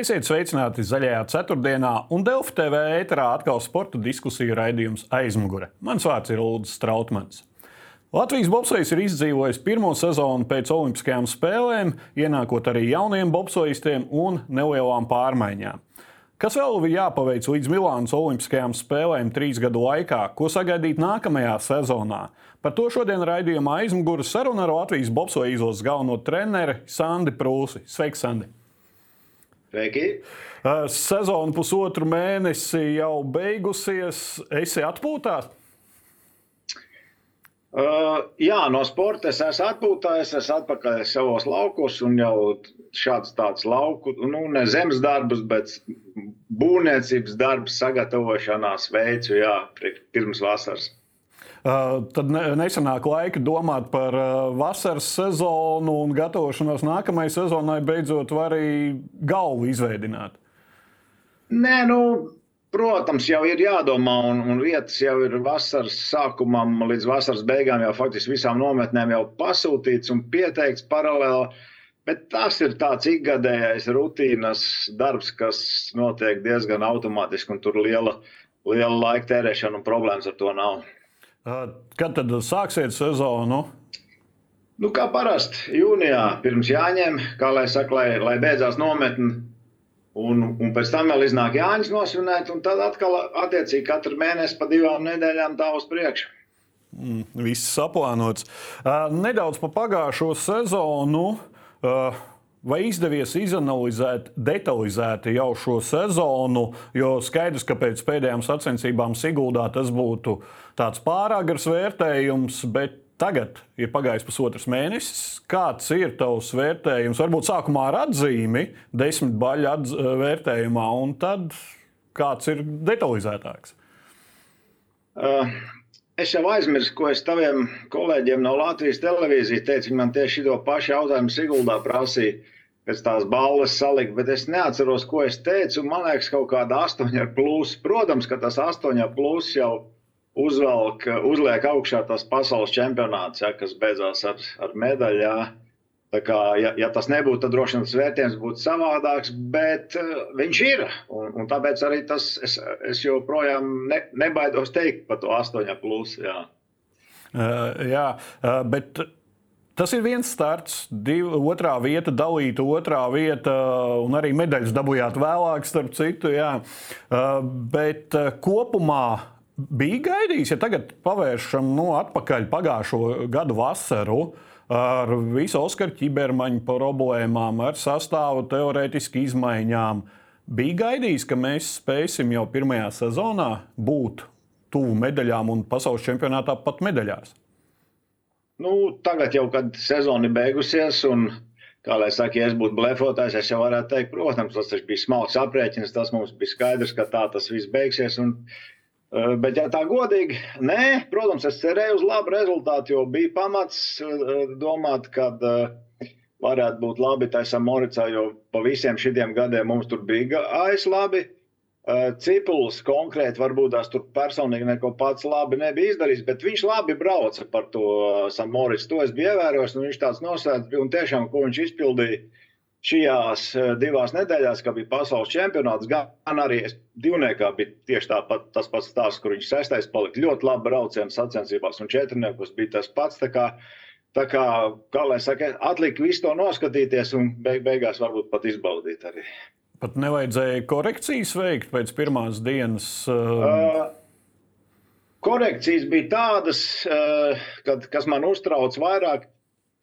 Esiet sveicināti zaļajā ceturtdienā, un Delfa TV ēterā atkal sporta diskusiju raidījums aizmugure. Mans vārds ir Ulrichs Strautmans. Latvijas bobsojs ir izdzīvojis pirmo sezonu pēc Olimpiskajām spēlēm, ienākot arī jauniem bobsojistiem un nelielām pārmaiņām. Kas vēl bija jāpaveic līdz Milānas Olimpiskajām spēlēm trīs gadu laikā, ko sagaidīt nākamajā sezonā? Par to šodien raidījumā aizmugure saruna ar Latvijas bobsoja izlases galveno treneri Sandi Prūsi. Sveiks, Sandi! Sveiki! Sezona pusotru mēnesi jau beigusies. Esi atpūtā? Uh, jā, no sporta es esmu atpūtā, es esmu atpakaļ savos laukos un jau šāds tāds lauku, nu, ne zemes darbus, bet būvniecības darbus sagatavošanās veicu, jā, pirms vasaras. Uh, tad nesenāk laika domāt par uh, vasaras sezonu un gatavošanos nākamajai sezonai, beidzot, var arī galvu izveidot. Nē, nu, protams, jau ir jādomā, un, un vietas jau ir vasaras sākumam līdz vasaras beigām, jau faktiski visām nometnēm jau pasūtīts un pieteikts paralēli. Bet tas ir tāds ikgadējais rutīnas darbs, kas notiek diezgan automātiski, un tur liela, liela laika tērēšana un problēmas ar to nav. Kad tad sāksiet sezonu? Nu, kā parasti jūnijā, pirms jāņem, kā lai saka, lai, lai beidzās nometne. Un, un pēc tam vēl iznāk Jānis nosvinēt, un tad atkal attiecīgi katru mēnesi pa divām nedēļām tā uz priekšu. Mm, viss saplānots. Uh, nedaudz par pagājušo sezonu. Uh, Vai izdevies izanalizēt detalizēti jau šo sezonu? Jo skaidrs, ka pēc pēdējām sacensībām Siguldā tas būtu tāds pāragrs vērtējums, bet tagad ir pagājis pusotrs mēnesis. Kāds ir tavs vērtējums? Varbūt sākumā ar atzīmi, desmit baļu atz vērtējumā, un tad kāds ir detalizētāks? Uh. Es jau aizmirsu, ko es taviem kolēģiem no Latvijas televīzijas teicu. Viņi man tieši šo pašu jautājumu Siguldā prasīja, pēc tās balvas salikt, bet es neatceros, ko es teicu. Man liekas, kaut kāda astoņa plus. Protams, ka tas astoņa plus jau uzvelk, uzliek augšā tas pasaules čempionāts, ja, kas beidzās ar, ar medaļu. Tā kā, ja, ja tas nebūtu, tad droši vien tas vērtējums būtu savādāks, bet uh, viņš ir. Un, un tāpēc arī tas, es, es joprojām ne, nebaidos teikt par to 8, plus. Jā, uh, jā uh, bet tas ir viens starts, div, otrā vieta, dalīta otrā vieta, un arī medaļas dabūjāt vēlāk, starp citu. Jā. Uh, bet uh, kopumā bija gaidījis, ja tagad pavēršam no nu, atpakaļ pagājušo gadu vasaru. Uh, ar visu Oskaru ķibermaņu problēmām, ar sastāvu teorētiski izmaiņām. Bija gaidījis, ka mēs spēsim jau pirmajā sezonā būt tuvu medaļām un pasaules čempionātā pat medaļās. Nu, tagad jau, kad sezona ir beigusies, un, kā lai saka, ja es būtu blefotājs, es jau varētu teikt, protams, tas bija smalks aprēķins, tas mums bija skaidrs, ka tā tas viss beigsies. Un, bet, ja tā godīgi, nē, protams, es cerēju uz labu rezultātu, jo bija pamats eh, domāt, ka eh, varētu būt labi taisam Moricā, jo pa visiem šiem gadiem mums tur bija gājis labi. Cipuls konkrēti varbūt tās tur personīgi neko pats labi nebija izdarījis, bet viņš labi brauca par to Samorits. To es biju ievērojis, un viņš tāds nosēdz, un tiešām, ko viņš izpildīja šajās eh, divās nedēļās, kad bija pasaules čempionāts, gan arī divniekā bija tieši tāpat tas pats stāsts, kur viņš sestais palika ļoti labi brauciens sacensībās, un četrniekos bija tas pats. Tā kā, tā kā, kā lai saka, atlika visu to noskatīties un beig, beigās varbūt pat izbaudīt arī. Pat nevajadzēja korekcijas veikt pēc pirmās dienas. Uh... Uh, korekcijas bija tādas, uh, kad, kas man uztrauc vairāk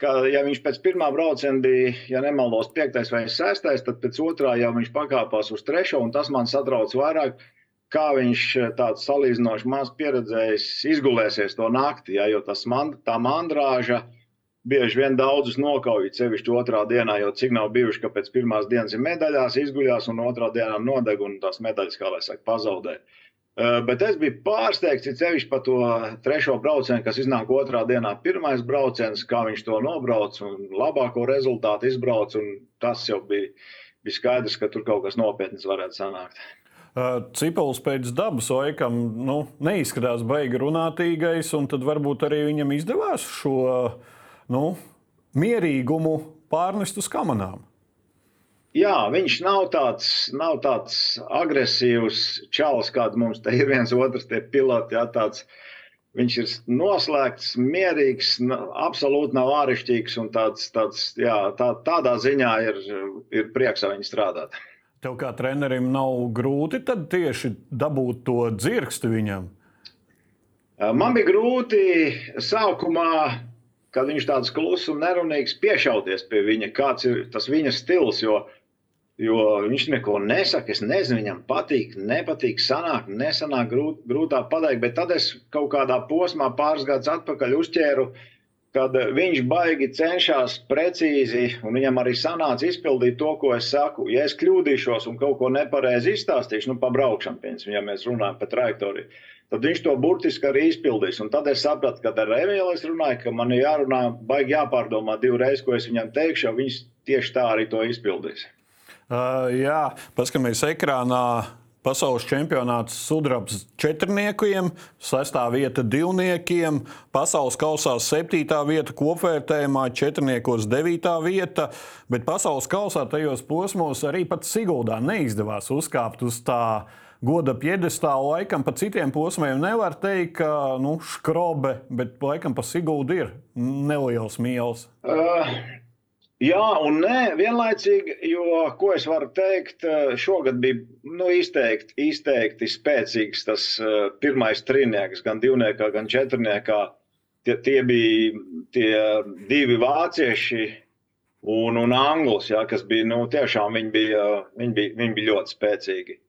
ka, ja viņš pēc pirmā brauciena bija, ja nemaldos, piektais vai sestais, tad pēc otrā jau viņš pakāpās uz trešo, un tas man satrauc vairāk. Kā viņš tāds salīdzinoši maz pieredzējis, izgulēsies to naktī, ja, jo tas man, tā mandrāža bieži vien daudzus nokauj, sevišķi otrā dienā, jo cik nav bijuši, ka pēc pirmās dienas ir medaļās, izguļās un otrā dienā nodeg un tās medaļas, kā lai saka, pazaudē. Uh, Eh, bet es biju pārsteigts, it sevišķi par to trešo braucienu, kas iznāk otrā dienā. Pirmais brauciens, kā viņš to nobrauc un labāko rezultātu izbrauc. Tas jau bija, bija skaidrs, ka tur kaut kas nopietns varētu sanākt. Eh, Cipols pēc dabas laikam nu, neizskatās baigi runātīgais, un tad varbūt arī viņam izdevās šo nu, mierīgumu pārnest uz kamerām. Jā, viņš nav tāds, nav tāds agresīvs čalis, kāda mums te ir viens otrs piloti. Jā, tāds, viņš ir noslēgts, mierīgs, absolūti nav āršķirīgs un tāds, tāds, jā, tā, tādā ziņā ir, ir prieks ar viņu strādāt. Tev kā trenerim nav grūti tieši dabūt to dzirksti viņam? Man bija grūti sākumā kad viņš tāds kluss un nerunīgs piešauties pie viņa, kāds ir tas viņa stils. Jo, jo viņš neko nesaka, es nezinu, viņam patīk, nepatīk, sanāk, nesanāk, grūt, grūtāk pateikt. Bet tad es kaut kādā posmā, pāris gadus atpakaļ, uzķēru, kad viņš baigi cenšas precīzi, un viņam arī sanāca izpildīt to, ko es saku. Ja es kļūdīšos un kaut ko nepareizi izstāstīšu, nu, pa braukšanu, piemēram, ja mēs runājam par trajektoriju tad viņš to burtiski arī izpildīs. Un tad es sapratu, ka ar Emīlu es runāju, ka man ir jārunā, baigi jāpārdomā divreiz, ko es viņam teikšu, jo viņš tieši tā arī to izpildīs. Uh, jā, paskatāmies ekrānā. Pasaules čempionāts sudrabs četrniekiem, sestā vieta divniekiem, pasaules kausā septītā vieta kopvērtējumā, četrniekos devītā vieta, bet pasaules kausā tajos posmos arī pat Siguldā neizdevās uzkāpt uz tā goda piedestālu. Laikam pa citiem posmiem nevar teikt, ka nu, skrobe, bet laikam pa Sigūdu ir neliels mīls. Uh. Jā, un nē, vienlaicīgi, jo, ko es varu teikt, uh, šogad bija nu, izteikti, izteikti spēcīgs tas uh, pirmais trīnieks, gan divniekā, gan četrniekā. Tie, tie bija tie divi vācieši un, un anglis, ja, kas bija, nu, tiešām viņi bija, viņi bija, viņi bija ļoti spēcīgi.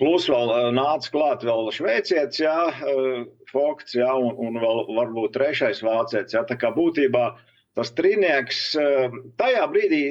Plus vēl uh, nāca klāt vēl šveicietis, jā, uh, Fokts, jā, un, un vēl varbūt trešais vācietis. Jā, tā kā būtībā tas trīnieks uh, tajā brīdī,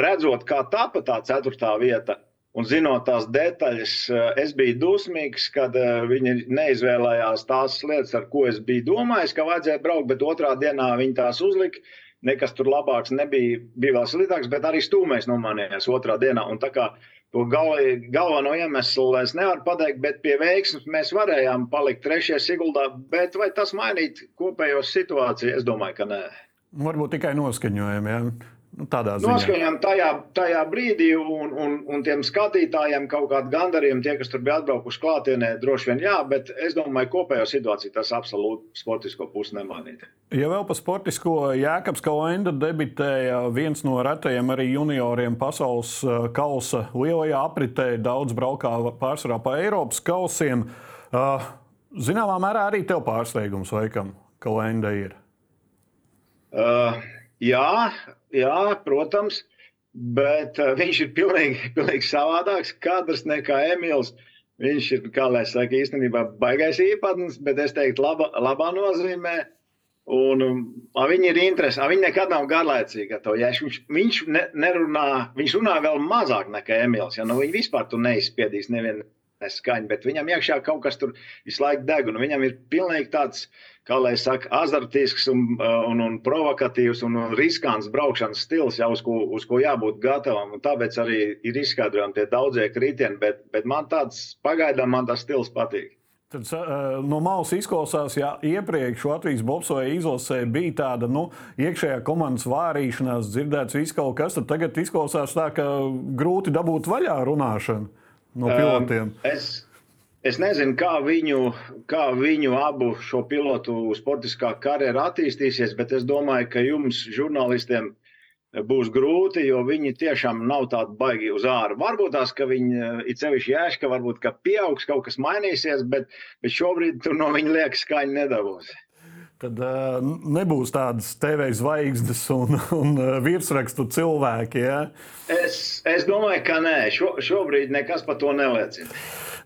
redzot, kā tapa tā ceturtā vieta, un zinot tās detaļas, es biju dusmīgs, kad viņi neizvēlējās tās lietas, ar ko es biju domājis, ka vajadzēja braukt, bet otrā dienā viņi tās uzlika. Nekas tur labāks nebija, bija vēl sliktāks, bet arī stūmēs nomanījās otrā dienā. Un tā kā To gal, galveno iemeslu es nevaru pateikt, bet pie veiksmes mēs varējām palikt trešajā Siguldā. Bet vai tas mainītu kopējo situāciju? Es domāju, ka nē. Varbūt tikai noskaņojumi. Ja? Nu, Noskaņojām tajā, tajā brīdī, un, un, un tiem skatītājiem kaut kāda gandarījuma, tie, kas tur bija atbraukuši klātienē, droši vien jā, bet es domāju, kopējo situāciju tas absolūti sportisko pusi nemainīja. Ja vēl par sportisko, Jēkabs Kalenda debitēja viens no retajiem arī junioriem pasaules eh, kausa lielajā apritē, daudz braukā pārsvarā pa Eiropas kausiem. Eh, zināmā mērā arī tev pārsteigums, laikam, Kalenda ir. Uh, jā, jā, protams, bet uh, viņš ir pilnīgi, pilnīgi savādāks kadrs nekā Emīls. Viņš ir, kā lai saka, īstenībā baigais īpatnis, bet es teiktu, laba, labā nozīmē. Un um, viņi ir interesanti. Viņi nekad nav garlaicīgi. Ja viņš viņš ne, nerunā, viņš runā vēl mazāk nekā Emīls. Ja? Nu, viņi vispār tur neizspiedīs nevienu neskaņu, bet viņam iekšā kaut kas tur visu laiku deg. Viņam ir pilnīgi tāds, kā lai saka, azartisks un, un, un provokatīvs un riskants braukšanas stils, jau uz ko, uz ko jābūt gatavam. Un tāpēc arī ir izskaidrojami tie daudzie kritieni, bet, bet man tāds pagaidām man tas stils patīk. Tad, uh, no malas izklausās, ja iepriekš Latvijas Bobsoja izlasē bija tāda nu, iekšējā komandas vārīšanās, dzirdēts viss kaut kas, tad tagad izklausās tā, ka grūti dabūt vaļā runāšanu no pilotiem? Um, es, es nezinu, kā viņu, kā viņu abu šo pilotu sportiskā karjera attīstīsies, bet es domāju, ka jums, žurnālistiem, būs grūti, jo viņi tiešām nav tādi baigi uz ārā. Varbūt tās, ka viņi ir sevišķi jēška, varbūt ka pieaugs, kaut kas mainīsies, bet, bet šobrīd tur no viņa liekas skaņa nedabūs. Tad uh, nebūs tādas TV zvaigznes un, un virsrakstu cilvēki. Ja? Es, es domāju, ka nē, Šo, šobrīd nekas par to neliecina.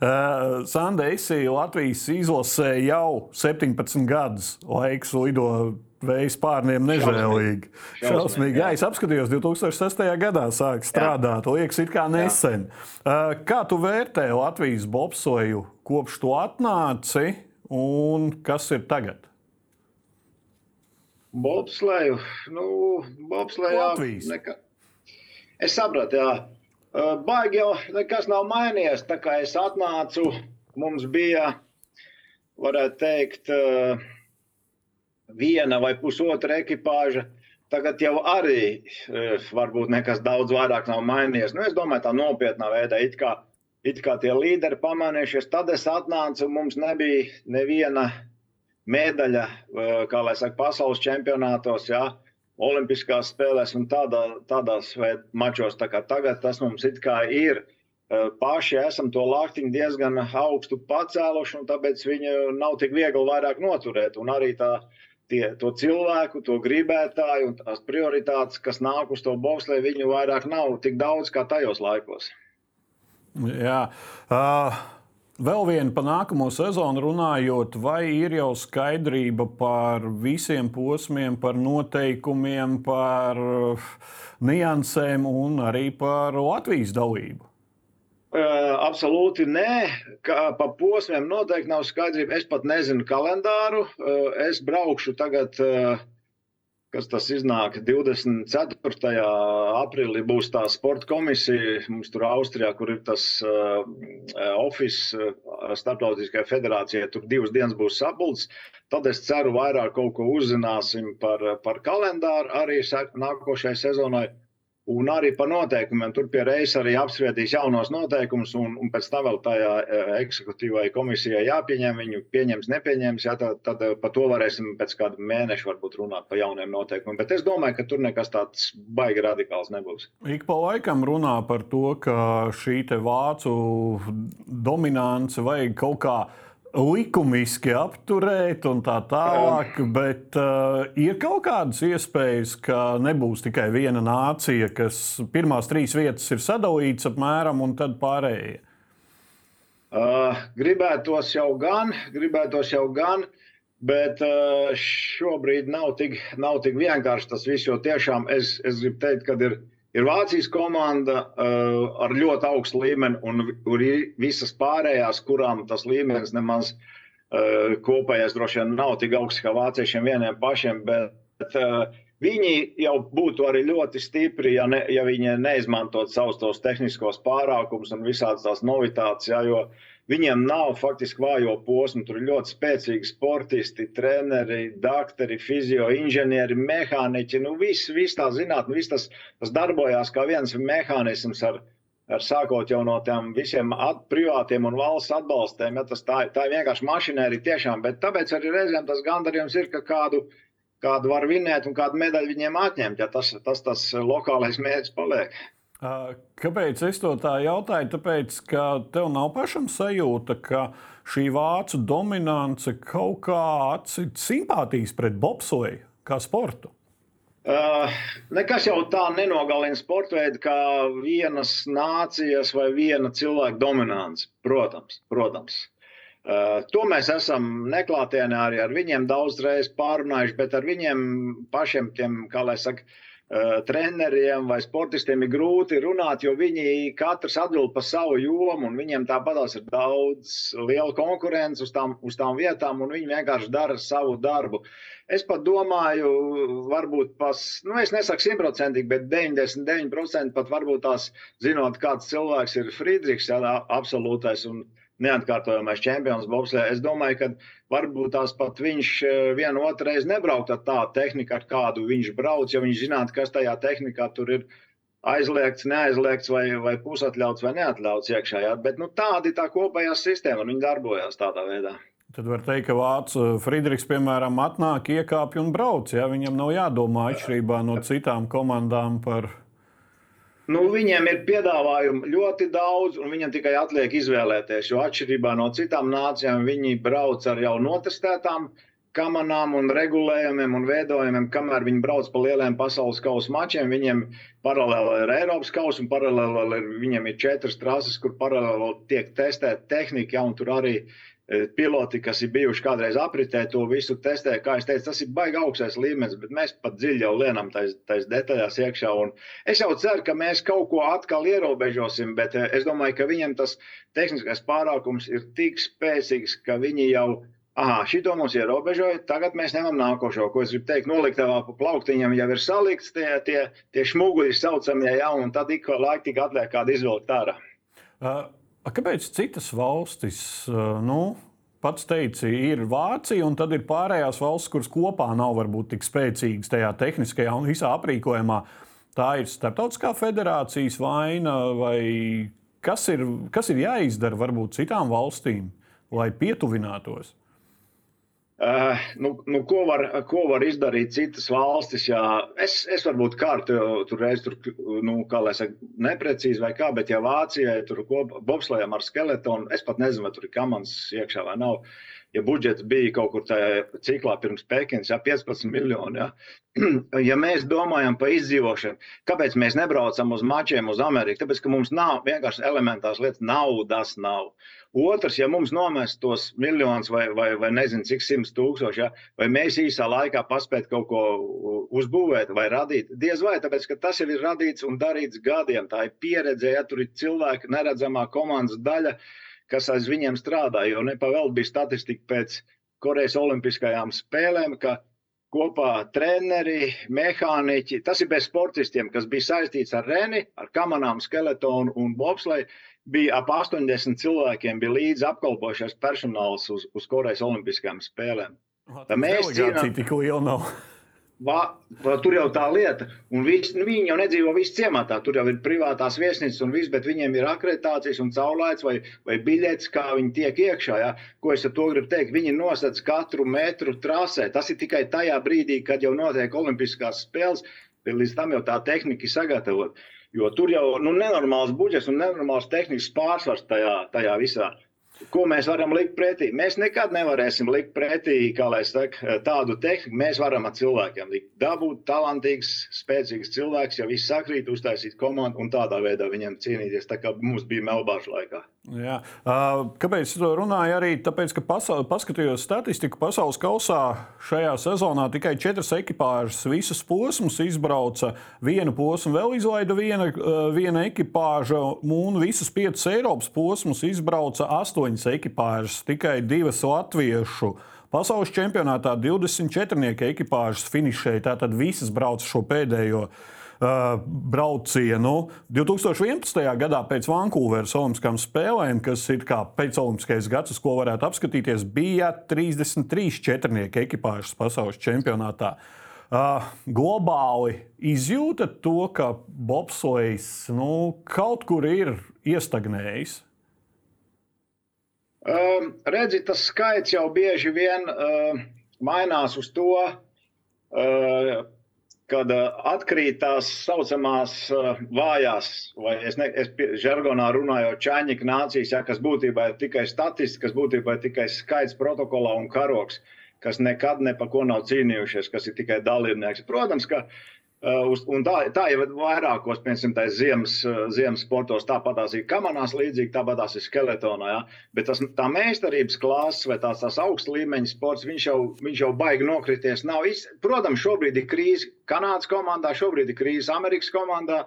Uh, Sanda Esija Latvijas izlasē jau 17 gadus. Laiks lido vējas pārniem nežēlīgi. Šausmīgi. Jā, es apskatījos, 2006. gadā sāk strādāt. Liekas, it kā nesen. Jā. Kā tu vērtē Latvijas bobsoju kopš tu atnāci un kas ir tagad? Bobsleju, nu, bobslejā. Neka... Es sapratu, jā. Baigi jau nekas nav mainījies. Tā kā es atnācu, mums bija, varētu teikt, viena vai pusotra ekipāža. tagad jau arī varbūt nekas daudz vairāk nav mainījies. Nu, es domāju, tā nopietnā veidā it kā, it kā tie līderi pamanījušies. Tad es atnācu, mums nebija neviena medaļa, kā lai saka, pasaules čempionātos. Jā. Olimpiskās spēlēs un tādā, tādās mačos. Tā tagad tas mums it kā ir. Paši esam to laktiņu diezgan augstu pacēluši, un tāpēc viņu nav tik viegli vairāk noturēt. Un arī tā, tie, to cilvēku, to gribētāju un tās prioritātes, kas nāk uz to bokslē, viņu vairāk nav tik daudz kā tajos laikos. Jā. Uh... Vēl viena par nākamo sezonu runājot, vai ir jau skaidrība par visiem posmiem, par noteikumiem, par uh, niansēm un arī par Latvijas dalību? Uh, absolūti nē. Kā pa posmiem noteikti nav skaidrība. Es pat nezinu kalendāru. Uh, es braukšu tagad. Uh, kas tas iznāk 24. aprīlī, būs tā sporta komisija. Mums tur Austrijā, kur ir tas uh, office uh, starptautiskajai federācijai, tur divas dienas būs sapulcs. Tad es ceru, vairāk kaut ko uzzināsim par, par kalendāru arī nākošajai sezonai. Un arī par noteikumiem. Tur pie reizes arī apspriedīs jaunos noteikumus, un, un pēc tam vēl tajā e, eksekutīvajai komisijai jāpieņem. Viņu pieņems, nepieņems. Jā, tad, tad par to varēsim pēc kāda mēneša varbūt runāt par jauniem noteikumiem. Bet es domāju, ka tur nekas tāds baigi radikāls nebūs. Ik pa laikam runā par to, ka šī vācu dominance vajag kaut kādā likumiski apturēt un tā tālāk, bet uh, ir kaut kādas iespējas, ka nebūs tikai viena nācija, kas pirmās trīs vietas ir sadalītas apmēram, un tad pārējie. Uh, gribētos jau gan, gribētos jau gan, bet uh, šobrīd nav tik, nav tik vienkārši tas viss, jo tiešām es, es gribu teikt, ka ir Ir Vācijas komanda uh, ar ļoti augstu līmeni, un ir visas pārējās, kurām tas līmenis nemaz uh, kopējais droši vien nav tik augsts kā vāciešiem vieniem pašiem. Bet, uh, Viņi jau būtu arī ļoti stipri, ja, ne, ja viņi neizmantotu savus tos tehniskos pārākumus un visādas tās novitātes. Ja, jo uh, Viņiem nav faktiski vājo posmu. Tur ir ļoti spēcīgi sportisti, treneri, doktori, fizio, inženieri, mehāniķi. Nu, viss, viss tā zinātnē, viss tas, tas darbojās kā viens mehānisms ar, ar sākot jau no tiem visiem at, privātiem un valsts atbalstiem. Ja, tas, tā, tā ir vienkārši mašinērija tiešām, bet tāpēc arī reizēm tas gandarījums ir, ka kādu, kādu var vinēt un kādu medaļu viņiem atņemt, ja tas, tas, tas lokālais mērķis paliek. Kāpēc es to tā jautāju? Tāpēc, ka tev nav pašam sajūta, ka šī vācu dominance kaut kā atcīt simpātijas pret bobsleju kā sportu. Uh, nekas jau tā nenogalina sporta veidu kā vienas nācijas vai viena cilvēka dominance. Protams, protams. Uh, to mēs esam neklātienē arī ar viņiem daudz reizes pārunājuši, bet ar viņiem pašiem, tiem, kā lai saka, uh, treneriem vai sportistiem ir grūti runāt, jo viņi katrs atbild par savu jomu, un viņiem tāpatās ir daudz liela konkurence uz tām, uz tām vietām, un viņi vienkārši dara savu darbu. Es pat domāju, varbūt pas, nu, es nesaku simtprocentīgi, bet 99% pat varbūt tās zinot, kāds cilvēks ir Friedrichs, jā, absolūtais. Un, neatkārtojamais čempions Bobslē. Es domāju, ka varbūt tās pat viņš eh, vienu otru reizi nebrauktu ar tādu tehniku, ar kādu viņš brauc, ja viņš zinātu, kas tajā tehnikā tur ir aizliegts, neaizliegts vai, vai pusatļauts vai neatļauts iekšā. Jā. Bet nu, tāda ir tā kopējā sistēma, un viņi darbojas tādā veidā. Tad var teikt, ka Vācijā Friedrichs, piemēram, atnāk, iekāpj un brauc. Ja? Viņam nav jādomā atšķirībā no citām komandām par Nu, viņiem ir piedāvājumu ļoti daudz, un viņam tikai atliek izvēlēties. Jo atšķirībā no citām nācijām, viņi brauc ar jau notestētām kamerām, un regulējumiem un veidojumiem. Kamēr viņi brauc pa lieliem pasaules kausa mačiem, viņiem paralēli ir Eiropas kausa, un paralēli viņiem ir četras trases, kur paralēli tiek testēta tehnika, ja, un tur arī E, piloti, kas ir bijuši kādreiz apritē, to visu testē. Kā es teicu, tas ir baigi augstais līmenis, bet mēs pat dziļi jau lienam tais detaļās iekšā. Un es jau ceru, ka mēs kaut ko atkal ierobežosim, bet e, es domāju, ka viņiem tas tehniskais pārākums ir tik spēcīgs, ka viņi jau. Aha, šito mums ierobežoja. Tagad mēs ņemam nākošo. Ko es gribu teikt, noliktavā pa plauktiņam jau ir salikts tie, tie, tie šmuguļi saucamie, ja, un tad ik laik tik atliek kādu izvilkt ārā. Uh. Kāpēc citas valstis, nu, pats teici, ir Vācija, un tad ir pārējās valsts, kuras kopā nav varbūt tik spēcīgas tajā tehniskajā un visā aprīkojumā. Tā ir starptautiskā federācijas vaina, vai kas ir, kas ir jāizdara varbūt citām valstīm, lai pietuvinātos? Uh, nu, nu, ko, var, ko var izdarīt citas valstis? Jā, es, es varbūt kārtu tur reiz tur, nu, kā lai saka, neprecīzi vai kā, bet ja Vācijai tur bobslējam ar skeletonu, es pat nezinu, vai tur ir kamans iekšā vai nav. Ja budžets bija kaut kur tajā ciklā pirms Pekinas, ja 15 miljoni, ja, ja mēs domājam par izdzīvošanu, kāpēc mēs nebraucam uz mačiem uz Ameriku? Tāpēc, ka mums nav vienkārši elementārs lietas, naudas nav. Otrs, ja mums nomest tos miljonus vai, vai, vai nezinu, cik simts tūkstoši, ja, vai mēs īsā laikā paspēt kaut ko uzbūvēt vai radīt, diez vai, tāpēc, ka tas jau ir radīts un darīts gadiem. Tā ir pieredze, ja tur ir cilvēki, neredzamā komandas daļa, kas aiz viņiem strādā. Jo nepavēl bija statistika pēc Korejas Olimpiskajām spēlēm, ka kopā treneri, mehāniķi, tas ir bez sportistiem, kas bija saistīts ar Reni, ar kamanām, skeletonu un bobsleju bija ap 80 cilvēkiem, bija līdzi apkalpošais personāls uz, uz Korejas Olimpiskajām spēlēm. Tā mēs cīnāmies tik liela nav. Va, va, tur jau tā lieta, un vis, nu, viņi jau nedzīvo visi ciematā. Tur jau ir privātās viesnīcas un viss, bet viņiem ir akreditācijas un caurlaids vai, vai biļets, kā viņi tiek iekšā. Ja? Ko es ar to gribu teikt? Viņi nosedz katru metru trasē. Tas ir tikai tajā brīdī, kad jau notiek Olimpiskās spēles, līdz tam jau tā tehnika ir sagatavota. Jo tur jau ir nu, nenormāls budžets un nenormāls tehnisks pārsvars tajā, tajā visā. Ko mēs varam likt pretī? Mēs nekad nevarēsim likt pretī saka, tādu tehniku. Mēs varam ar cilvēkiem likt. Dabūt talantīgs, spēcīgs cilvēks, ja viss sakrīt, uztaisīt komandu un tādā veidā viņiem cīnīties, tā kā mums bija Melbāžu laikā. Jā. Kāpēc es to runāju? Arī tāpēc, ka pasaul, paskatījos statistiku, pasaules kausā šajā sezonā tikai četras ekipāžas visas posmus izbrauca. Vienu posmu vēl izlaida viena, viena ekipāža, un visas piecas Eiropas posmus izbrauca astoņas ekipāžas, tikai divas latviešu. Pasaules čempionātā 24 ekipāžas finišēja, tātad visas brauca šo pēdējo uh, braucienu 2011. gadā pēc Vankūveras Olimpiskām spēlēm, kas ir kā pēcolimpiskais gads, uz ko varētu apskatīties, bija 33 četrnieki ekipāžas pasaules čempionātā. Uh, globāli izjūta to, ka bobslēgs nu, kaut kur ir iestagnējis. Um, redzi, tas skaits jau bieži vien uh, mainās uz to, uh, kad uh, atkrīt tās saucamās uh, vājās, vai es, ne, es žargonā runāju, čaņķa nācijas, ja, kas būtībā ir tikai statistika, kas būtībā ir tikai skaits protokolā un karoks, kas nekad ne pa ko nav cīnījušies, kas ir tikai dalībnieks. Protams, ka Uh, un tā, tā jau ir vairākos, piemēram, ziemas, uh, ziemas sportos, tāpat tās ir kamanās, līdzīgi tāpat tās ir skeletonā. Ja? Bet tas, tā meistarības klases vai tās, tās augsta līmeņa sports, viņš jau, viņš jau baigi nokrities. Nav, iz... Protams, šobrīd ir krīze Kanādas komandā, šobrīd ir krīze Amerikas komandā.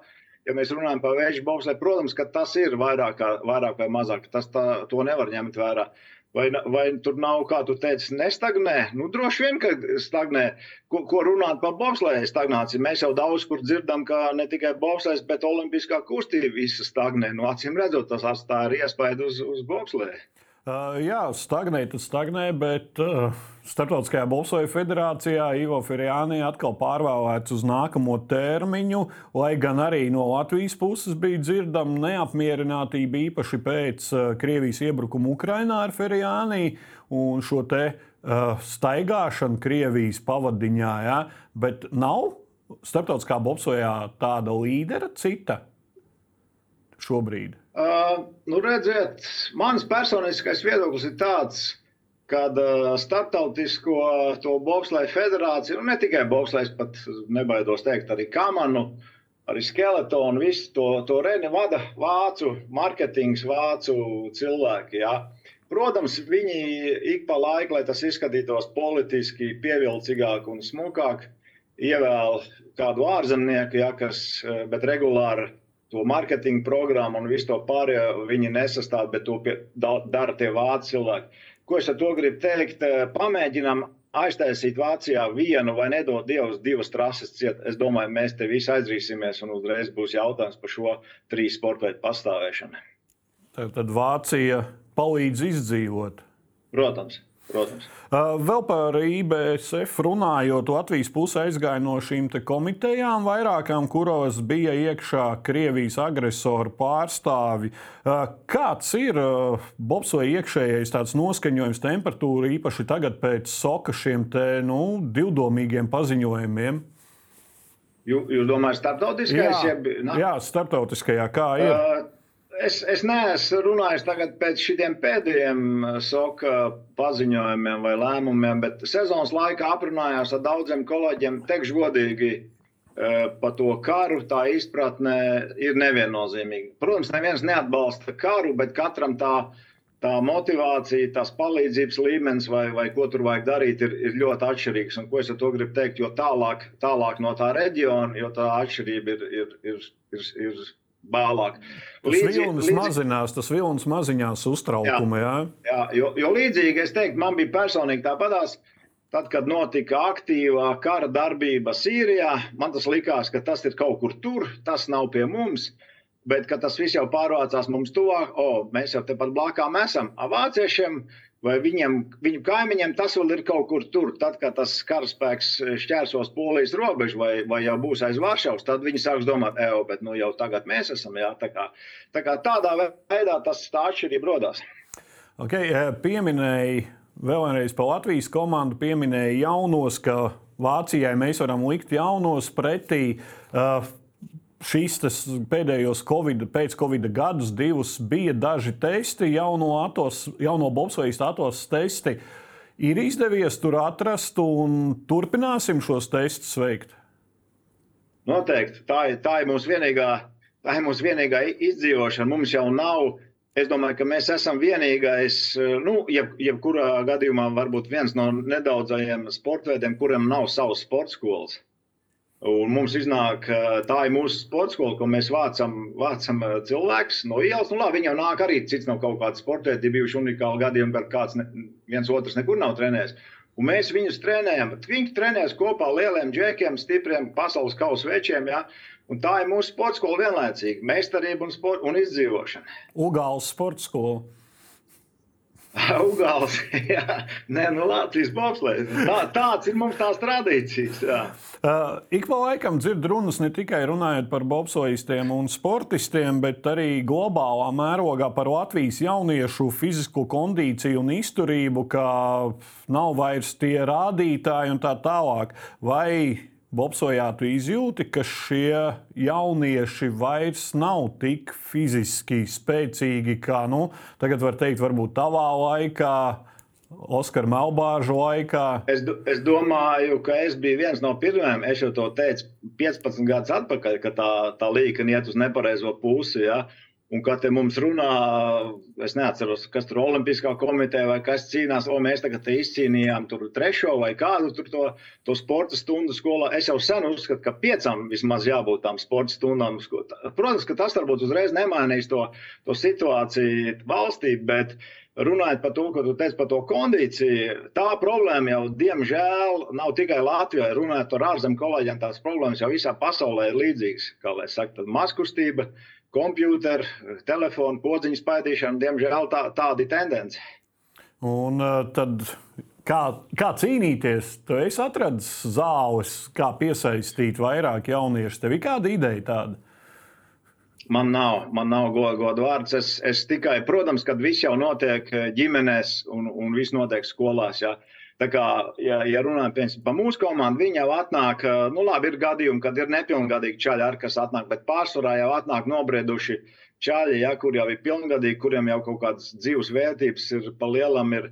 Ja mēs runājam par vēža bobslēju, protams, tas ir vairāk, vairāk vai mazāk. Tas tā, to nevar ņemt vērā. Uh, Vai, vai tur nav, kā tu teici, nestagnē? Nu, droši vien, ka stagnē. Ko, ko runāt par bobslēju stagnāciju? Mēs jau daudz kur dzirdam, ka ne tikai bobslējas, bet olimpiskā kustība visa stagnē. Nu, acīm redzot, tas atstāja iespēju uz, uz bobslēju. Uh, jā, stagnē, tas stagnē, bet uh, Startautiskajā Bolsoja federācijā Ivo Ferjāni atkal pārvēlēts uz nākamo termiņu, lai gan arī no Latvijas puses bija dzirdama neapmierinātība īpaši pēc uh, Krievijas iebrukuma Ukrainā ar Ferjāni un šo te uh, staigāšanu Krievijas pavadiņā. Ja? Bet nav Startautiskā Bolsojā tāda līdera cita šobrīd. Nu redziet, mans personiskais viedoklis ir tāds, ka Startautisko to bobsleju federāciju, nu ne tikai bobslēs, pat nebaidos teikt, arī kamanu, arī skeletonu, visu to, to reni vada vācu marketings, vācu cilvēki. Ja. Protams, viņi ik pa laiku, lai tas izskatītos politiski pievilcīgāk un smukāk, ievēl kādu ārzemnieku, ja, kas, bet regulāri to marketinga programmu un visu to pārējo viņi nesastāv, bet to pie, da, dara tie vācu cilvēki. Ko es ar to gribu teikt? Eh, pamēģinām aiztaisīt Vācijā vienu vai nedod Dievs divas trases ciet. Es domāju, mēs te visi aizdrīsimies un uzreiz būs jautājums par šo trīs sporta veidu pastāvēšanu. Tad Vācija palīdz izdzīvot. Protams. Protams. Vēl par IBSF runājot, Latvijas puse aizgāja no šīm komitejām, vairākām, kuros bija iekšā Krievijas agresoru pārstāvi. Kāds ir Bobsoja iekšējais noskaņojums, temperatūra, īpaši tagad pēc soka šiem te, nu, divdomīgiem paziņojumiem? Jūs domājat, starptautiskajā? Jā, jeb, jā, starptautiskajā. Kā ir? Uh, Es, es neesmu runājis pēc šiem pēdējiem uh, soka paziņojumiem vai lēmumiem, bet sezonas laikā aprunājos ar daudziem kolēģiem. Teikšu godīgi, uh, par to karu tā izpratne ir neviennozīmīga. Protams, neviens neatbalsta karu, bet katram tā, tā motivācija, tās palīdzības līmenis vai, vai ko tur vajag darīt, ir, ir ļoti atšķirīgs. Un, ko es ar to gribu teikt? Jo tālāk, tālāk no tā reģiona, jo tā atšķirība ir. ir, ir, ir, ir bālāk. Tas vilnis mazinās, tas vilnis mazinās uztraukumu. Jā, jā. jā jo, jo līdzīgi es teiktu, man bija personīgi tāpatās. Tad, kad notika aktīvā kara darbība Sīrijā, man tas likās, ka tas ir kaut kur tur, tas nav pie mums. Bet, tas viss jau pārvācās mums tuvāk, oh, mēs jau tepat blakām esam. Vāciešiem uh, vai viņam, viņu kaimiņiem tas vēl ir kaut kur tur. Tad, kad tas karaspēks šķērsos polijas robežu vai, vai jau būs aiz Varšavas, tad viņi sāks domāt, ej, bet nu, jau tagad mēs esam. Jā, tā kā, tā kā tādā veidā tas tā atšķirība rodās. Okay, pieminēja vēlreiz par Latvijas komandu, pieminēja jaunos, ka Vācijai mēs varam likt jaunos pretī. Uh, šīs pēdējos COVID, pēc Covid gadus, divus bija daži testi, jauno, atos, jauno bobsvejas atos testi. Ir izdevies tur atrast un turpināsim šos testus veikt. Noteikti. Tā tā ir mūsu vienīgā, tā ir mūsu vienīgā izdzīvošana. Mums jau nav. Es domāju, ka mēs esam vienīgais, nu, jeb, jebkurā gadījumā, varbūt viens no nedaudzajiem sportveidiem, kuriem nav savas sporta skolas. Un mums iznāk, tā ir mūsu sporta skola, ko mēs vācam, vācam cilvēkus no ielas. Nu, labi, viņi jau nāk arī cits no kaut kāda sporta, ir bijuši unikāli gadījumi, kad kāds ne, viens otrs nekur nav trenējis. Un mēs viņus trenējam. Viņi trenēs kopā ar lieliem džekiem, stipriem pasaules kausa večiem. Ja? Un tā ir mūsu sporta skola vienlaicīgi - meistarība un, sport, un izdzīvošana. Ugāls sporta skola. Ugāls, jā, Nē, nu, Latvijas bobslēgs. Tā, tāds ir mums tās tradīcijas. Jā. Uh, ik pa laikam dzird runas ne tikai runājot par bobslēgiem un sportistiem, bet arī globālā mērogā par Latvijas jauniešu fizisko kondīciju un izturību, ka nav vairs tie rādītāji un tā tālāk. Vai Bobsojā tu izjūti, ka šie jaunieši vairs nav tik fiziski spēcīgi, kā nu, tagad var teikt, varbūt tavā laikā. Oskara Melbāža laikā. Es, es domāju, ka es biju viens no pirmajiem. Es jau to teicu 15 gadus atpakaļ, ka tā, tā līnija iet uz nepareizo pusi. Ja? Un, kad mums runā, es neatceros, kas tur ir Olimpiskā komiteja vai kas cīnās, o, mēs tagad izcīnījām tur trešo vai kādu to, to sporta stundu skolā. Es jau sen uzskatu, ka piecām vismaz jābūt tām sporta stundām. Protams, ka tas varbūt uzreiz nemainīs to, to situāciju valstī, bet runājot par to, ko tu teici par to kondīciju, tā problēma jau, diemžēl, nav tikai Latvijā. Runājot ar ārzemju kolēģiem, tās problēmas jau visā pasaulē ir līdzīgas. Kā lai saka, tad maskustība kompjūteru, telefonu, podziņu spaidīšanu. Diemžēl tā, tāda ir tendence. Un uh, tad kā, kā cīnīties? Tu esi atradis zāles, kā piesaistīt vairāk jauniešu. Tev ir kāda ideja tāda? Man nav, man nav godu vārds. Es, es tikai, protams, kad viss jau notiek ģimenēs un, un viss notiek skolās. Ja. Uh, Tā kā, ja, ja runājam piemēram, par mūsu komandu, viņi jau atnāk, nu, labi, ir gadījumi, kad ir nepilngadīgi čaļi, ar, kas atnāk, bet pārsvarā jau atnāk nobrieduši čaļi, ja, kur jau ir pilngadīgi, kuriem jau kaut kādas dzīves vērtības ir pa lielam. Ir,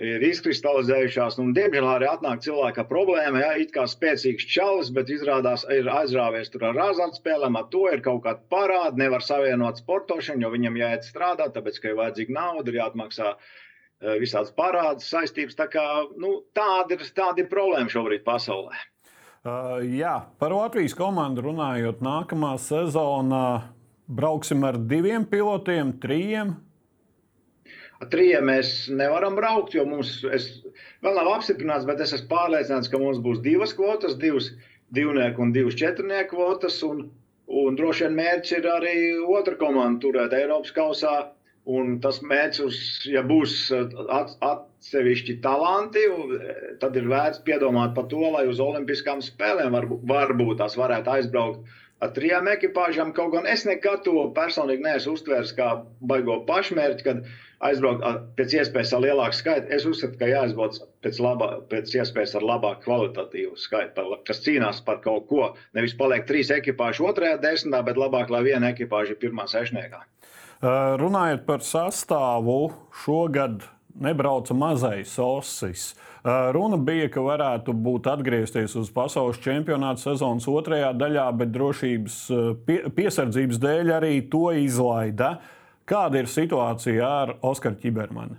ir izkristalizējušās. Un, diemžēl arī atnāk cilvēka problēma, ja it kā spēcīgs čalis, bet izrādās, ir aizrāvies tur ar azartspēlēm, ar to ir kaut kāda parāda, nevar savienot sportošanu, jo viņam jāiet strādāt, tāpēc, ka ir vajadzīga nauda, ir jāatmaksā Eh, visādas parādas, saistības. Tā kā, nu, tāda, ir, tāda ir problēma šobrīd pasaulē. Uh, jā, par Latvijas komandu runājot, nākamā sezona brauksim ar diviem pilotiem, trījiem. Ar trījiem mēs nevaram braukt, jo mums vēl nav apstiprināts, bet es esmu pārliecināts, ka mums būs divas kvotas, divas divnieku un divas četrnieku kvotas. Un, un droši vien mērķis ir arī otra komanda turēt Eiropas kausā Un tas mērķis, ja būs at, atsevišķi talanti, tad ir vērts piedomāt par to, lai uz Olimpiskām spēlēm varbūt, varbūt tās varētu aizbraukt ar trijām ekipāžām. Kaut gan es nekad to personīgi neesmu uztvērs kā baigo pašmērķi, kad aizbraukt pēc iespējas ar lielāku skaitu. Es uzskatu, ka jāizbrauc pēc, labā, pēc iespējas ar labāku kvalitatīvu skaitu, kas cīnās par kaut ko. Nevis paliek trīs ekipāži otrajā desmitā, bet labāk, lai viena ekipāža ir pirmā sešniekā. Runājot par sastāvu, šogad nebrauca mazais osis. Runa bija, ka varētu būt atgriezties uz pasaules čempionāta sezonas otrajā daļā, bet drošības pie, piesardzības dēļ arī to izlaida. Kāda ir situācija ar Oskaru Čibermanu?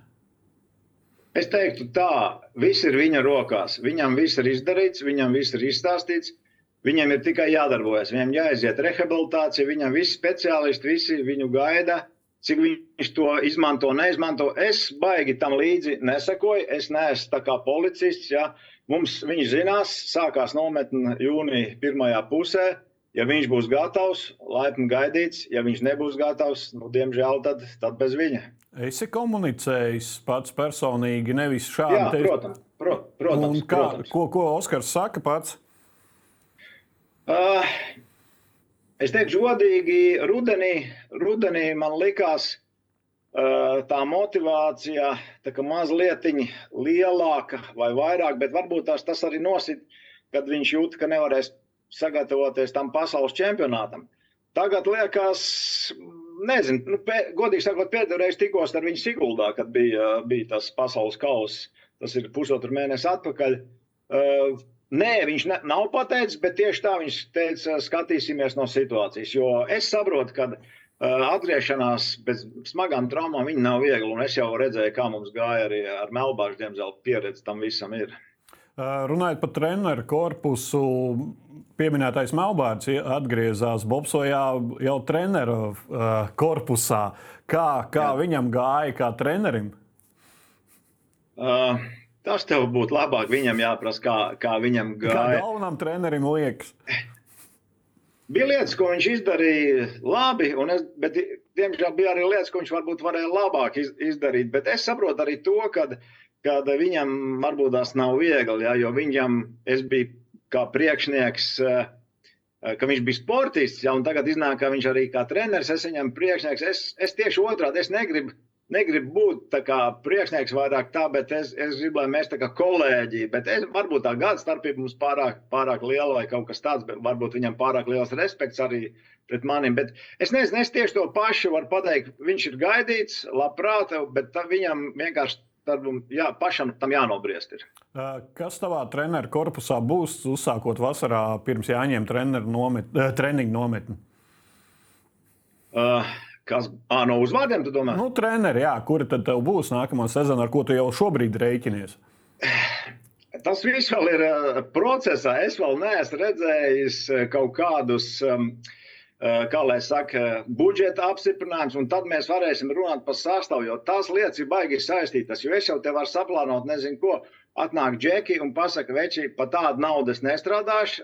Es teiktu, tā, viss ir viņa rokās. Viņam viss ir izdarīts, viņam viss ir izstāstīts. Viņam ir tikai jādarbojas, viņam jāaiziet rehabilitācija, viņam visi speciālisti, visi viņu gaida cik viņš to izmanto, neizmanto. Es baigi tam līdzi nesakoju. Es neesmu tā kā policists. Ja. Mums viņš zinās, sākās nometne jūnija pirmajā pusē. Ja viņš būs gatavs, laipni gaidīts. Ja viņš nebūs gatavs, nu, diemžēl tad, tad bez viņa. Esi komunicējis pats personīgi, nevis šādi. Jā, protams, pro, protams, Un kā, protams. Ko, ko Oskars saka pats? Uh, Es teikšu, godīgi, rudenī, rudenī man likās tā motivācija tā mazliet lielāka vai vairāk, bet varbūt tās, tas arī nosit, kad viņš jūt, ka nevarēs sagatavoties tam pasaules čempionātam. Tagad liekas, nezinu, nu, pē, godīgi sakot, pēdējo reizi tikos ar viņu Siguldā, kad bija, bija tas pasaules kausa. Tas ir pusotru mēnesi atpakaļ. Uh, Nē, viņš ne, nav pateicis, bet tieši tā viņš teica, skatīsimies no situācijas. Jo es saprotu, ka uh, atgriešanās pēc smagām traumām nav viegla. Es jau redzēju, kā mums gāja arī ar Melbāžu, diemžēl pieredze tam visam ir. Uh, runājot par treneru korpusu, pieminētais Melbārds atgriezās Bobsojā jau treneru uh, korpusā. Kā, kā viņam gāja, kā trenerim? Uh, Tas tev būtu labāk. Viņam jāprasa, kā, kā viņam gāja. Kā galvenam trenerim liekas? Bija lietas, ko viņš izdarīja labi, es, bet, diemžēl, bija arī lietas, ko viņš varbūt varēja labāk izdarīt. Bet es saprotu arī to, ka viņam varbūt tas nav viegli, ja, jo viņam es biju kā priekšnieks. Ka viņš bija sportists, ja, un tagad iznāk, ka viņš arī kā treneris, es viņam priekšnieks. Es, es tieši otrādi, es negribu negribu būt kā priekšnieks vairāk tā, bet es, es gribu, lai mēs tā kā kolēģi, bet es, varbūt tā gada starpība mums pārāk, pārāk liela vai kaut kas tāds, bet varbūt viņam pārāk liels respekts arī pret maniem. Bet es nezinu, es tieši to pašu varu pateikt. Viņš ir gaidīts, labprāt, bet viņam vienkārši tad jā, pašam tam jānobriest. Ir. Kas tavā treneru korpusā būs uzsākot vasarā pirms jāņem treniņu nometni? Uh, Kas à, no uzvārdiem, tu domā? Nu, treneri, jā, kuri tad būs nākamā sezona, ar ko tu jau šobrīd rēķinies? Tas viss vēl ir procesā. Es vēl neesmu redzējis kaut kādus, kā lai saka, budžeta apstiprinājumus, un tad mēs varēsim runāt par sastāvu, jo tās lietas ir baigi saistītas. Jo es jau te varu saplānot, nezinu, ko. Atnāk džeki un pasaka, veči, par tādu naudu es nestrādāšu.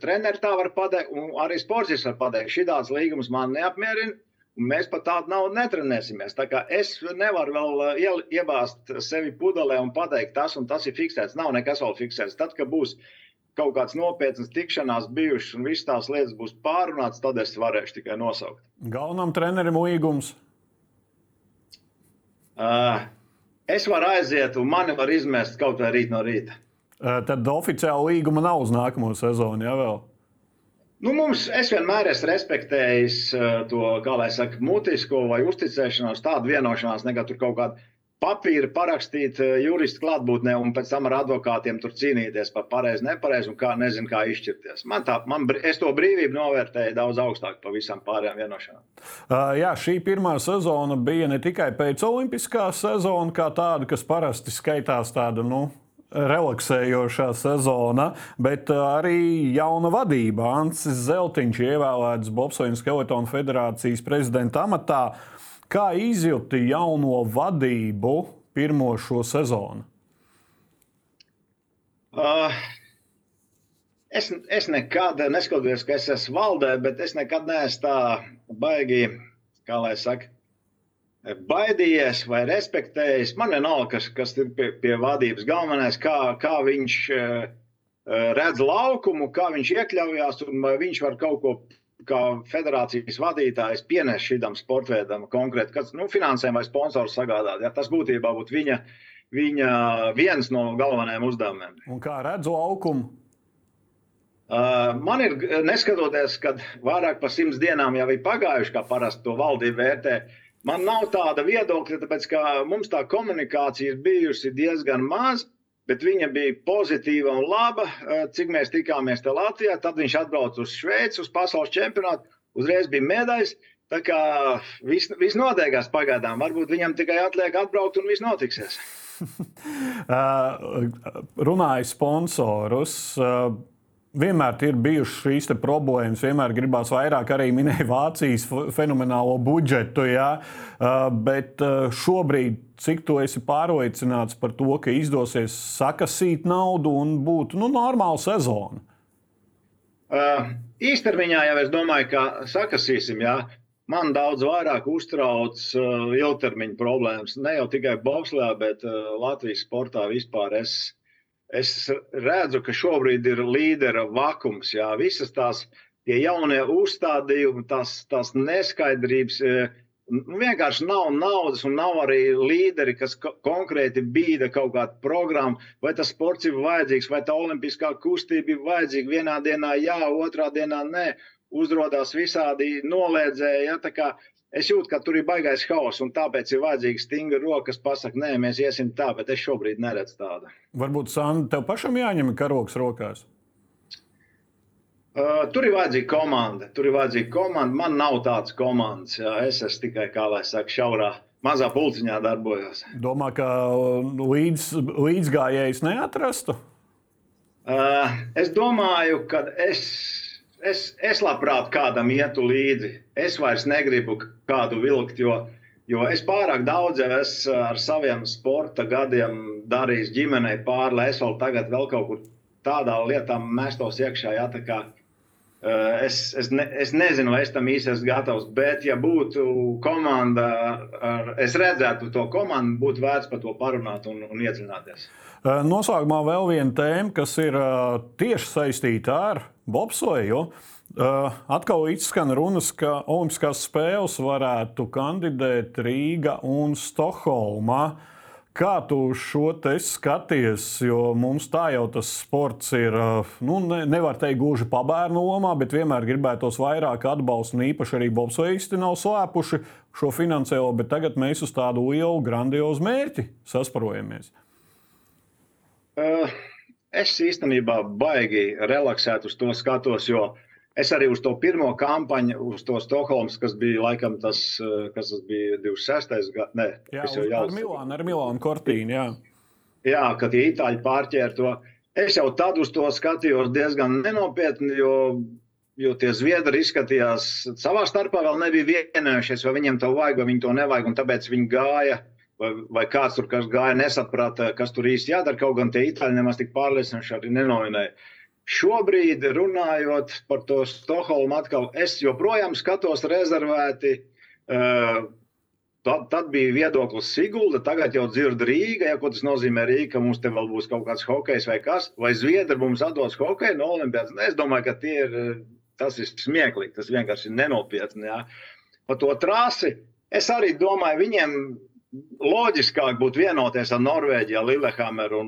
Treneri tā var pateikt, un arī sports var pateikt. Šī tāds līgums man neapmierina Mēs pat tādu naudu netrenēsimies. Tā kā es nevaru vēl uh, iebāzt sevi pudelē un pateikt, tas un tas ir fiksēts. Nav nekas vēl fiksēts. Tad, kad būs kaut kāds nopietns tikšanās bijušas un visas tās lietas būs pārunātas, tad es varēšu tikai nosaukt. Galvenam trenerim līgums. Uh, es varu aiziet, un mani var izmest kaut vai rīt no rīta. Uh, tad oficiāli līguma nav uz nākamo sezonu, ja vēl? Nu, mums, es vienmēr esmu respektējis uh, to, kā lai saka, mutisko vai uzticēšanos, tādu vienošanās, nekā tur kaut kādu papīru parakstīt uh, juristu klātbūtnē un pēc tam ar advokātiem tur cīnīties par pareizi, nepareizi un kā nezinu, kā izšķirties. Man tā, man, es to brīvību novērtēju daudz augstāk par visām pārējām vienošanām. Uh, jā, šī pirmā sezona bija ne tikai pēc olimpiskā sezona, kā tāda, kas parasti skaitās tāda, nu, relaksējošā sezona, bet uh, arī jauna vadība. Ansis Zeltiņš ievēlēts Bobsojuma Skeletonu federācijas prezidenta amatā. Kā izjūti jauno vadību pirmo šo sezonu? Uh, es, es nekad, neskatoties, ka es esmu valdē, bet es nekad neesmu tā baigi, kā lai saka, baidījies vai respektējis. Man vienalga, kas, kas ir pie, pie vadības galvenais, kā, kā viņš uh, redz laukumu, kā viņš iekļaujās un vai viņš var kaut ko kā federācijas vadītājs pienest šim sportveidam konkrēti, kas nu, finansēm vai sponsoru sagādāt. Ja, tas būtībā būtu viņa, viņa viens no galvenajiem uzdevumiem. Un kā redzu laukumu? Uh, man ir, neskatoties, kad vairāk par simts dienām jau ir pagājuši, kā parasti to valdība vērtē, man nav tāda viedokļa, tāpēc ka mums tā komunikācija ir bijusi diezgan maz. Bet viņa bija pozitīva un laba. Cik mēs tikāmies te Latvijā, tad viņš atbrauca uz Šveici, uz pasaules čempionātu. Uzreiz bija medaļas. Tā kā viss vis notiekās pagaidām. Varbūt viņam tikai atliek atbraukt un viss notiksies. Runāju sponsorus vienmēr ir bijušas šīs problēmas. Vienmēr gribās vairāk arī minēt Vācijas fenomenālo budžetu. Jā, bet šobrīd, cik tu esi pārliecināts par to, ka izdosies sakasīt naudu un būt nu, normāla sezona? Uh, īstermiņā jau es domāju, ka sakasīsim. Jā. Man daudz vairāk uztrauc uh, ilgtermiņa problēmas. Ne jau tikai Bobslijā, bet uh, Latvijas sportā vispār. Es, uh, es redzu, ka šobrīd ir līdera vakums. Jā, visas tās jaunie uzstādījumi, tās, tās neskaidrības. E, nu, vienkārši nav naudas, un nav arī līderi, kas ko konkrēti bīda kaut kādu programmu. Vai tas sports ir vajadzīgs, vai tā olimpiskā kustība ir vajadzīga. Vienā dienā jā, otrā dienā nē. Uzrādās visādi noliedzēji. Ja, Es jūtu, ka tur ir baigais haoss, un tāpēc ir vajadzīga stingra roka, kas pasakā, nē, mēs iesim tā, bet es šobrīd neredzu tādu. Varbūt Sandra, tev pašam jāņem karoks rokās. Uh, tur ir vajadzīga komanda. Tur ir vajadzīga komanda. Man nav tādas komandas. Jā. Es esmu tikai, kā lai saka, šaurā, mazā pulciņā darbojos. Domā, ka līdz, līdzgājējs neatrastu? Uh, es domāju, ka es es, es labprāt kādam ietu līdzi. Es vairs negribu kādu vilkt, jo, jo es pārāk daudz jau esmu ar saviem sporta gadiem darījis ģimenei pāri, lai es vēl tagad vēl kaut kur tādā lietā mestos iekšā. Jā, kā, uh, es, es, ne, es nezinu, vai es tam īsti esmu gatavs, bet, ja būtu komanda, ar, es redzētu to komandu, būtu vērts par to parunāt un, un iedziļināties. Noslēgumā vēl viena tēma, kas ir tieši saistīta ar bobsleju. Atkal izskan runas, ka Olimpiskās spēles varētu kandidēt Rīga un Stokholma. Kā tu šo te skaties? Jo mums tā jau tas sports ir, nu, ne, nevar teikt, gluži pabērnu lomā, bet vienmēr gribētos vairāk atbalstu, un īpaši arī bobslēgisti nav slēpuši šo finansiālo, bet tagad mēs uz tādu lielu, grandiozu mērķi sasparojamies. Uh, es īstenībā baigi relaksēt uz to skatos, jo es arī uz to pirmo kampaņu, uz to Stokholmas, kas bija laikam tas, eh, kas tas bija 26. gads. Nē, tas jau jau ar Milānu, ar Milānu Kortīnu, jā. Jā, kad tie itāļi pārķēra to. Es jau tad uz to skatījos diezgan nenopietni, jo, jo tie zviedri izskatījās savā starpā vēl nebija vienojušies, vai viņiem to vajag, vai viņi to nevajag, un tāpēc viņi gāja vai, kāds tur kas gāja, nesaprata, kas tur īsti jādara. Kaut gan tie itāļi nemaz tik pārliecinoši arī nenovinēja. Šobrīd, runājot par to Stokholmu, atkal es joprojām skatos rezervēti. Uh, Tad, tad bija viedoklis Sigulda, tagad jau dzird Rīga. Ja, ko tas nozīmē Rīga, ka mums te vēl būs kaut kāds hokejs vai kas, vai Zviedri mums atdos hokeju no Olimpijas. Es domāju, ka ir, tas ir smieklīgi, tas vienkārši ir nenopietni. Ja. Par to trasi es arī domāju, viņiem loģiskāk būtu vienoties ar Norvēģiju, Lillehammeru.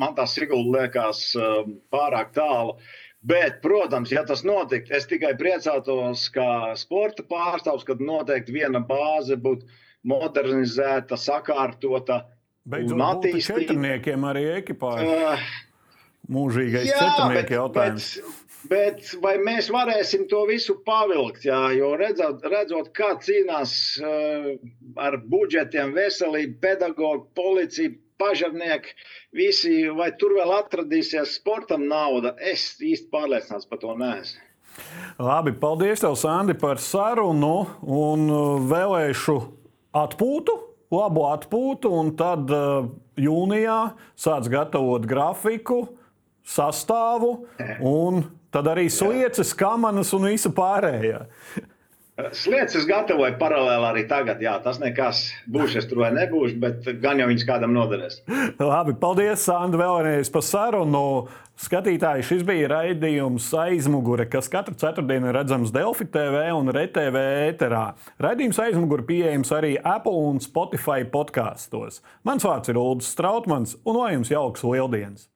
Man tas Sigulda liekas um, pārāk tālu. Bet, protams, ja tas notiktu, es tikai priecātos, kā sporta pārstāvs, kad noteikti viena bāze būtu modernizēta, sakārtota. Beidzot, attīstīta. Četrniekiem arī ekipāžai. Uh, Mūžīgais četrnieku jautājums. Bet, Bet vai mēs varēsim to visu pavilkt? Jā, jo redzot, redzot kā cīnās uh, ar budžetiem, veselību, pedagoģu, policiju, pažarnieki, visi, vai tur vēl atradīsies sportam nauda, es īsti pārliecināts par to neesmu. Labi, paldies tev, Sandi, par sarunu un vēlēšu atpūtu, labu atpūtu, un tad uh, jūnijā sāc gatavot grafiku, sastāvu un Tad arī slieces, kamanas un visa pārējā. Sliedas es gatavoju paralēli arī tagad. Jā, tas nekas būs, es tur vai nebūšu, bet gan jau viņš kādam noderēs. Labi, paldies, Sandra, vēlreiz par sarunu. Skatītāji, šis bija raidījums aizmugure, kas katru ceturtdienu ir redzams Delfi TV un RTV ēterā. Raidījums aizmugure pieejams arī Apple un Spotify podkāstos. Mans vārds ir Ulrichs Strautmans, un lai jums jauks lieldienas!